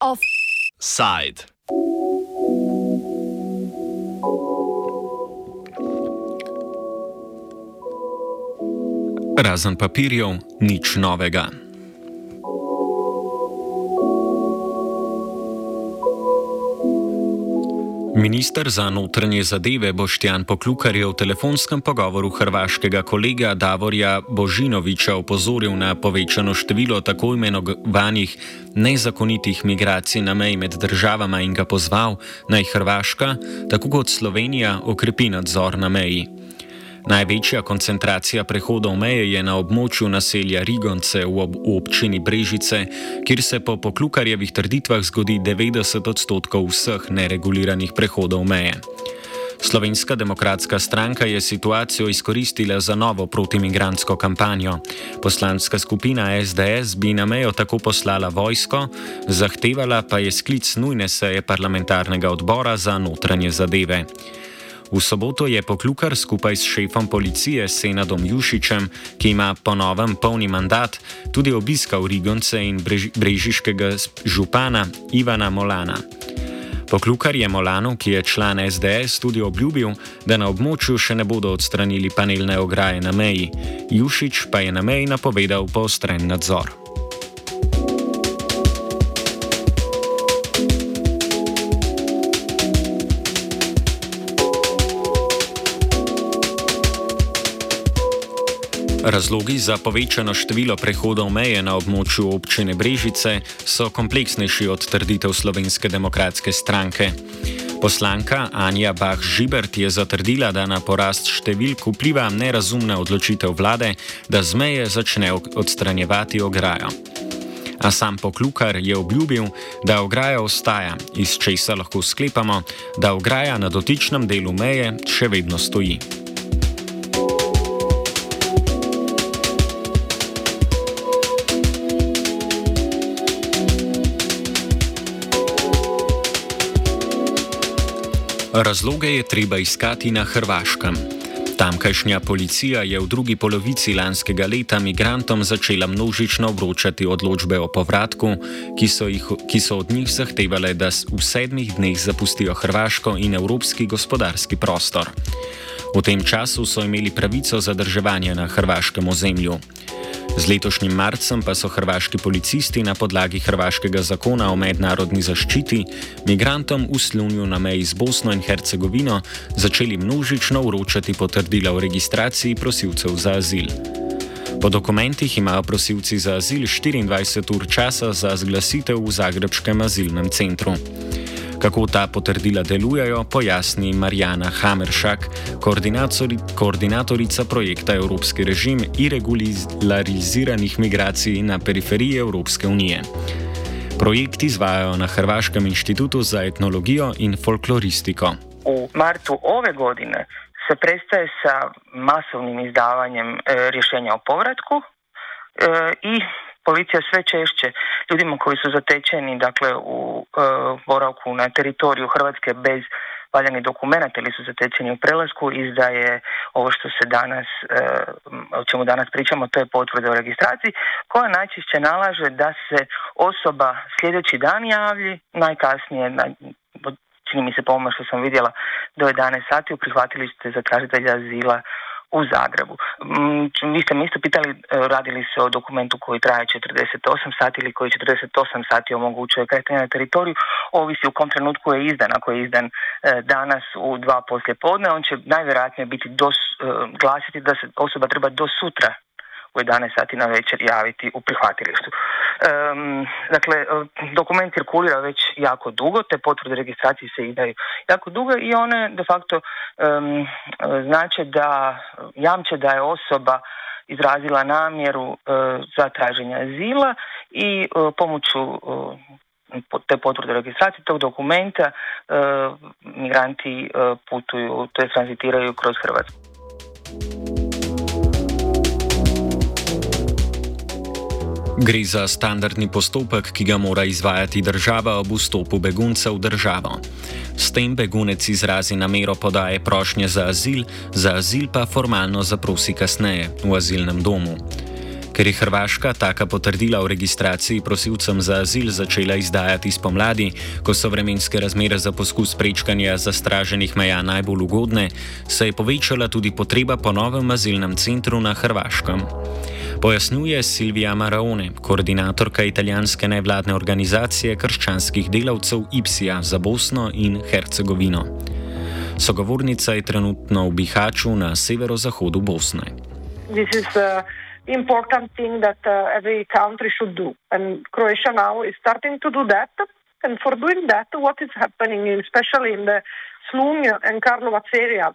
Offside. Razen papirjev, nič novega. Ministr za notranje zadeve Boštjan Poklukar je v telefonskem pogovoru hrvaškega kolega Davorja Božinoviča opozoril na povečano število tako imenovanih nezakonitih migracij na meji med državama in ga pozval, naj Hrvaška, tako kot Slovenija, okrepi nadzor na meji. Največja koncentracija prehodov meje je na območju naselja Rigonce v, ob v občini Brežice, kjer se po poklukarjevih trditvah zgodi 90 odstotkov vseh nereguliranih prehodov meje. Slovenska demokratska stranka je situacijo izkoristila za novo protimigransko kampanjo. Poslanska skupina SDS bi na mejo tako poslala vojsko, zahtevala pa je sklic nujne seje parlamentarnega odbora za notranje zadeve. V soboto je poklukar skupaj s šefom policije Senadom Jušičem, ki ima ponovem polni mandat, tudi obiskal Rigonce in brežiškega župana Ivana Molana. Poklukar je Molanu, ki je član SDS, tudi obljubil, da na območju še ne bodo odstranili panelne ograje na meji. Jušič pa je na meji napovedal poostren nadzor. Razlogi za povečano število prehodov meje na območju občine Brežice so kompleksnejši od trditev Slovenske demokratske stranke. Poslanka Anja Bah-Žibert je zatrdila, da na porast številk vpliva nerazumna odločitev vlade, da z meje začne odstranjevati ograjo. A sam poklukar je obljubil, da ograja ostaja, iz česa lahko sklepamo, da ograja na dotičnem delu meje še vedno stoji. Razloge je treba iskati na Hrvaškem. Tamkajšnja policija je v drugi polovici lanskega leta migrantom začela množično vročati odločbe o povratku, ki so, jih, ki so od njih zahtevale, da v sedmih dneh zapustijo Hrvaško in evropski gospodarski prostor. V tem času so imeli pravico zadrževanja na hrvaškem ozemlju. Z letošnjim marcem pa so hrvaški policisti na podlagi hrvaškega zakona o mednarodni zaščiti migrantom v slunju na meji z Bosno in Hercegovino začeli množično vročati potrdila o registraciji prosilcev za azil. Po dokumentih imajo prosilci za azil 24 ur časa za zglasitev v Zagrebskem azilnem centru. Kako ta potrdila delujejo, pojasni Marjana Hameršak, koordinatorica projekta Evropski režim irregulariziranih migracij na periferiji Evropske unije. Projekt izvajajo na Hrvaškem inštitutu za etnologijo in folkloristiko. V marcu ove godine se prestaje sa masovnim izdavanjem e, rješenja o povratku e, i policija sve češće ljudima koji su zatečeni dakle u e, boravku na teritoriju Hrvatske bez valjanih dokumenata ili su zatečeni u prelasku izdaje ovo što se danas, e, o čemu danas pričamo, to je potvrda o registraciji, koja najčešće nalaže da se osoba sljedeći dan javlji, najkasnije, na, čini mi se po što sam vidjela, do 11 sati u prihvatilište za tražitelja azila u Zagrebu. Mm, vi ste mi isto pitali, e, radili se o dokumentu koji traje 48 sati ili koji 48 sati omogućuje kretanje na teritoriju, ovisi u kom trenutku je izdan. Ako je izdan e, danas u dva poslje podne, on će najvjerojatnije biti dos, e, glasiti da se osoba treba do sutra u 11 sati na večer javiti u prihvatilištu. Um, dakle, dokument cirkulira već jako dugo, te potvrde registracije se izdaju jako dugo i one de facto um, znače da jamče da je osoba izrazila namjeru uh, za traženje azila i uh, pomoću uh, te potvrde registracije tog dokumenta migranti putuju, to je tranzitiraju kroz Hrvatsku. Gre za standardni postopek, ki ga mora izvajati država ob vstopu begunca v državo. S tem begunec izrazi namero podaje prošnje za azil, za azil pa formalno zaprosi kasneje v azilnem domu. Ker je Hrvaška taka potrdila o registraciji prosilcem za azil začela izdajati spomladi, ko so vremenske razmere za poskus prečkanja zastraženih meja najbolj ugodne, se je povečala tudi potreba po novem azilnem centru na Hrvaškem. Pojasnjuje Silvija Maraone, koordinatorka italijanske nevladne organizacije krščanskih delavcev IPSIA za Bosno in Hercegovino. Sogovornica je trenutno v Bihaču na severozahodu Bosne. This is, uh... important thing that uh, every country should do. And Croatia now is starting to do that. And for doing that, what is happening, especially in the Slunj and Karlovac area,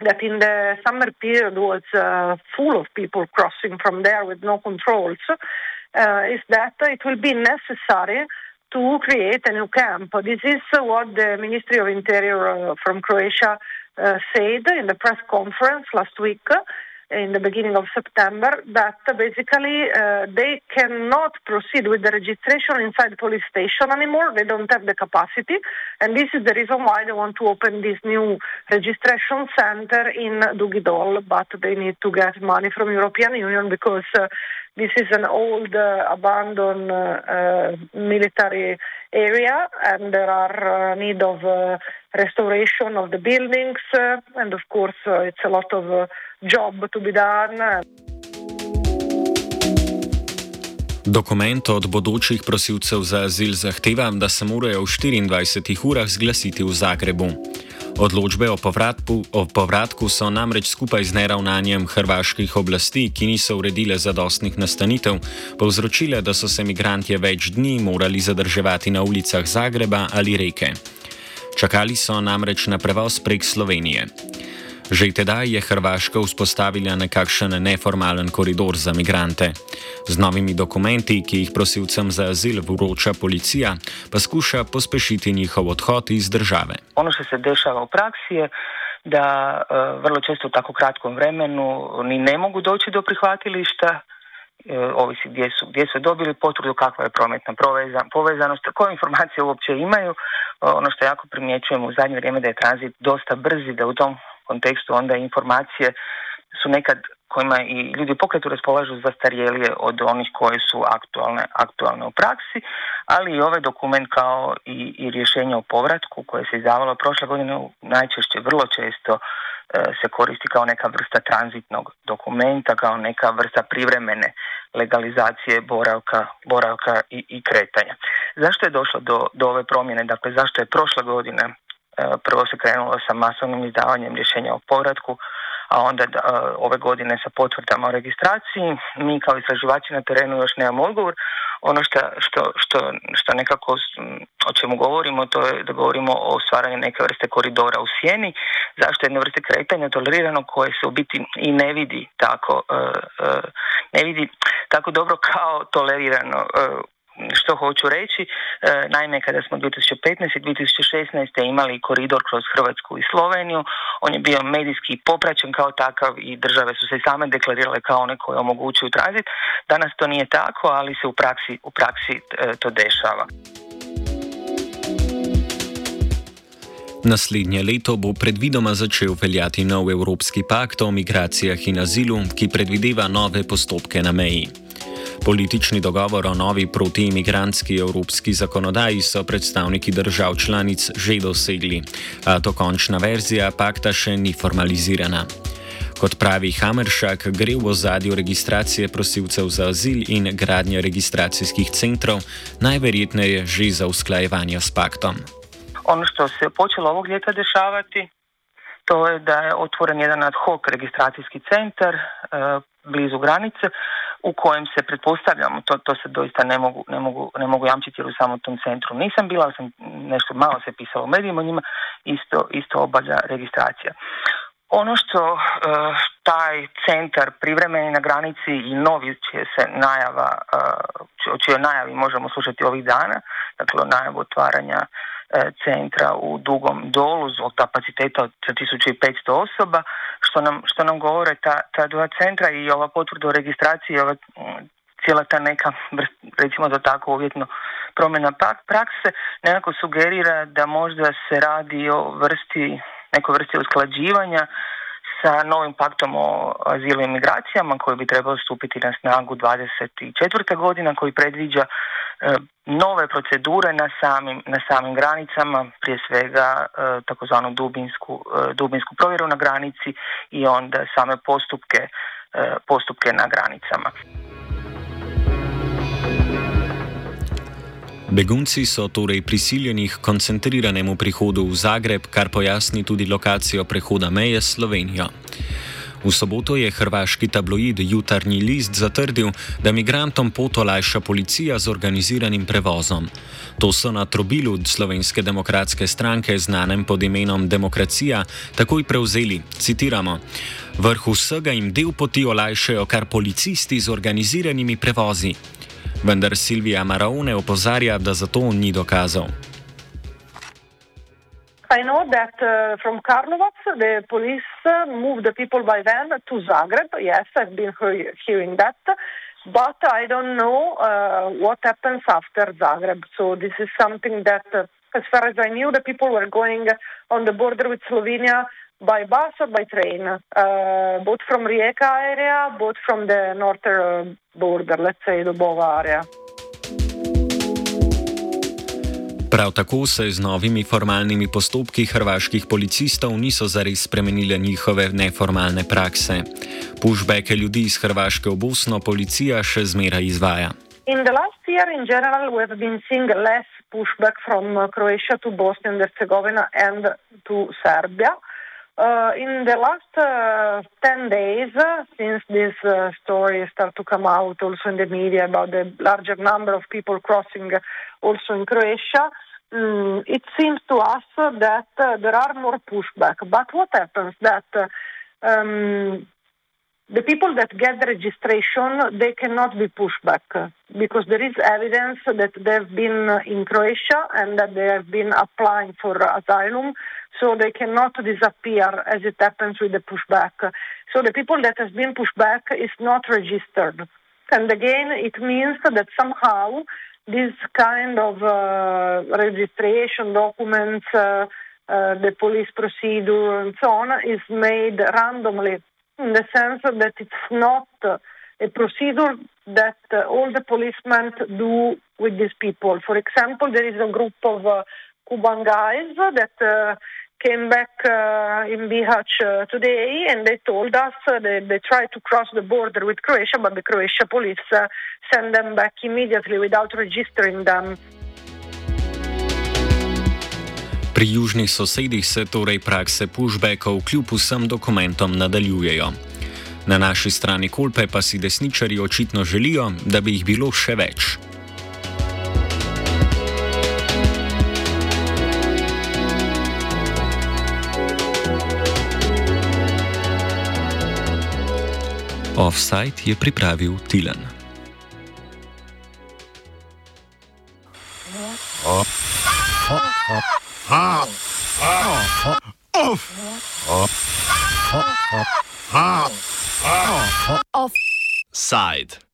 that in the summer period was uh, full of people crossing from there with no controls, uh, is that it will be necessary to create a new camp. This is what the Ministry of Interior uh, from Croatia uh, said in the press conference last week in the beginning of September that basically uh, they cannot proceed with the registration inside the police station anymore. They don't have the capacity, and this is the reason why they want to open this new registration center in Dugidol. But they need to get money from European Union because uh, this is an old, uh, abandoned uh, uh, military area, and there are uh, need of restoration of the buildings, and of course, it's a lot of job to be done. Dokument od bodočih prosilcev za azil zahteva, da se morajo v 24 urah zglasiti v Zagrebu. Odločbe o povratku, o povratku so namreč skupaj z neravnanjem hrvaških oblasti, ki niso uredile zadostnih nastanitev, povzročile, da so se migranti več dni morali zadrževati na ulicah Zagreba ali reke. Čakali so namreč na prevoz prek Slovenije. Že tedaj je Hrvaška vzpostavila nekakšen neformalen koridor za migrante. Z novimi dokumenti, ki jih prosilcem za azil vroča policija, pa skuša pospešiti njihov odhod iz države. Ono, kar se dešava v praksi, je, da uh, vrlo često v tako kratkom vremenu ni ne mogu doći do prihvatilišta. Uh, ovisi gdje su, gdje su dobili potvrdu, kakva je prometna povezanost, koje informacije uopće imaju. Uh, ono što jako primjećujemo u zadnje vrijeme da je tranzit dosta brzi, da u tom kontekstu onda informacije su nekad kojima i ljudi u pokretu raspolažu zastarjelije od onih koje su aktualne, aktualne u praksi, ali i ovaj dokument kao i, i rješenje o povratku koje se izdavalo prošle godine najčešće, vrlo često e, se koristi kao neka vrsta tranzitnog dokumenta, kao neka vrsta privremene legalizacije boravka, boravka i, i kretanja. Zašto je došlo do, do ove promjene? Dakle, zašto je prošle godine prvo se krenulo sa masovnim izdavanjem rješenja o povratku, a onda e, ove godine sa potvrdama o registraciji. Mi kao istraživači na terenu još nemamo odgovor. Ono što, što, što, što nekako o čemu govorimo, to je da govorimo o stvaranju neke vrste koridora u sjeni, zašto jedne vrste kretanja tolerirano koje se u biti i ne vidi tako, e, ne vidi tako dobro kao tolerirano što hoću reći, e, naime kada smo 2015. i 2016. imali koridor kroz Hrvatsku i Sloveniju, on je bio medijski popraćen kao takav i države su se same deklarirale kao one koje omogućuju tranzit. Danas to nije tako, ali se u praksi, u praksi e, to dešava. Naslednje leto bo predvidoma začel veljati nov Evropski pakt o migracijah in azilu, ki predvideva nove postopke na meji. Politični dogovor o novi protiimigrantski evropski zakonodaji so predstavniki držav članic že dosegli, a dokončna verzija pakta še ni formalizirana. Kot pravi Hammeršak, gre v ozadju registracije prosilcev za azil in gradnje registracijskih centrov, najverjetneje že za usklajevanje s paktom. Ono što se je počelo ovog ljeta dešavati, to je da je otvoren jedan ad hoc registracijski centar e, blizu granice u kojem se pretpostavljamo, to, to se doista ne mogu, ne mogu, ne mogu jamčiti jer u samom tom centru nisam bila, ali sam nešto malo se pisalo u medijima, njima isto, isto obavlja registracija. Ono što uh, taj centar privremeni na granici i novi će se najava, uh, o čijoj najavi možemo slušati ovih dana, dakle o najavu otvaranja centra u Dugom dolu zbog kapaciteta od 1500 osoba, što nam, što nam govore ta, ta dva centra i ova potvrda o registraciji ova cijela ta neka, recimo da tako uvjetno, promjena prakse nekako sugerira da možda se radi o vrsti, nekoj vrsti usklađivanja sa novim paktom o azilu i migracijama koji bi trebao stupiti na snagu 24. godina koji predviđa e, nove procedure na samim, na samim granicama, prije svega e, takozvanu dubinsku, e, dubinsku provjeru na granici i onda same postupke, postupke na granicama. Begunci so torej prisiljeni k koncentriranemu prihodu v Zagreb, kar pojasni tudi lokacijo prehoda meje s Slovenijo. V soboto je hrvaški tabloid Jutarnji list zatrdil, da migrantom pot olajša policija z organiziranim prevozom. To so na trobilu slovenske demokratske stranke, znanem pod imenom Demokracija, takoj prevzeli. Citiramo: Vrh vsega jim del poti olajšajo kar policisti z organiziranimi prevozi. Vendar Silvija Maraone opozarja, da za to ni dokazov. I know that uh, from Karlovac, the police uh, moved the people by van to Zagreb. Yes, I've been hearing that. But I don't know uh, what happens after Zagreb. So this is something that, uh, as far as I knew, the people were going on the border with Slovenia by bus or by train, uh, both from Rijeka area, both from the northern border, let's say the Bova area. Prav tako se z novimi formalnimi postopki hrvaških policistov niso zares spremenile njihove neformalne prakse. Pushbacke ljudi iz Hrvaške v Bosno policija še zmeraj izvaja. In the last year, in general, we have been seeing less pushback from Croatia to Bosnia and Herzegovina and to Serbia. Uh, in the last uh, 10 days, uh, since this uh, story started to come out also in the media about the larger number of people crossing also in Croatia, um, it seems to us that uh, there are more pushback. But what happens that uh, um, the people that get the registration, they cannot be pushed back because there is evidence that they've been in Croatia and that they have been applying for asylum, so they cannot disappear as it happens with the pushback. So the people that has been pushed back is not registered. And again, it means that somehow this kind of uh, registration documents, uh, uh, the police procedure, and so on, is made randomly in the sense that it's not a procedure that all the policemen do with these people. For example, there is a group of uh, Cuban guys that uh, came back uh, in Bihać uh, today and they told us uh, they, they tried to cross the border with Croatia, but the Croatia police sent them back immediately without registering them. Pri južnih sosedih se torej prakse pushbackov kljub vsem dokumentom nadaljujejo. Na naši strani Kolpe pa si desničari očitno želijo, da bi jih bilo še več. Offside je pripravil Tilan.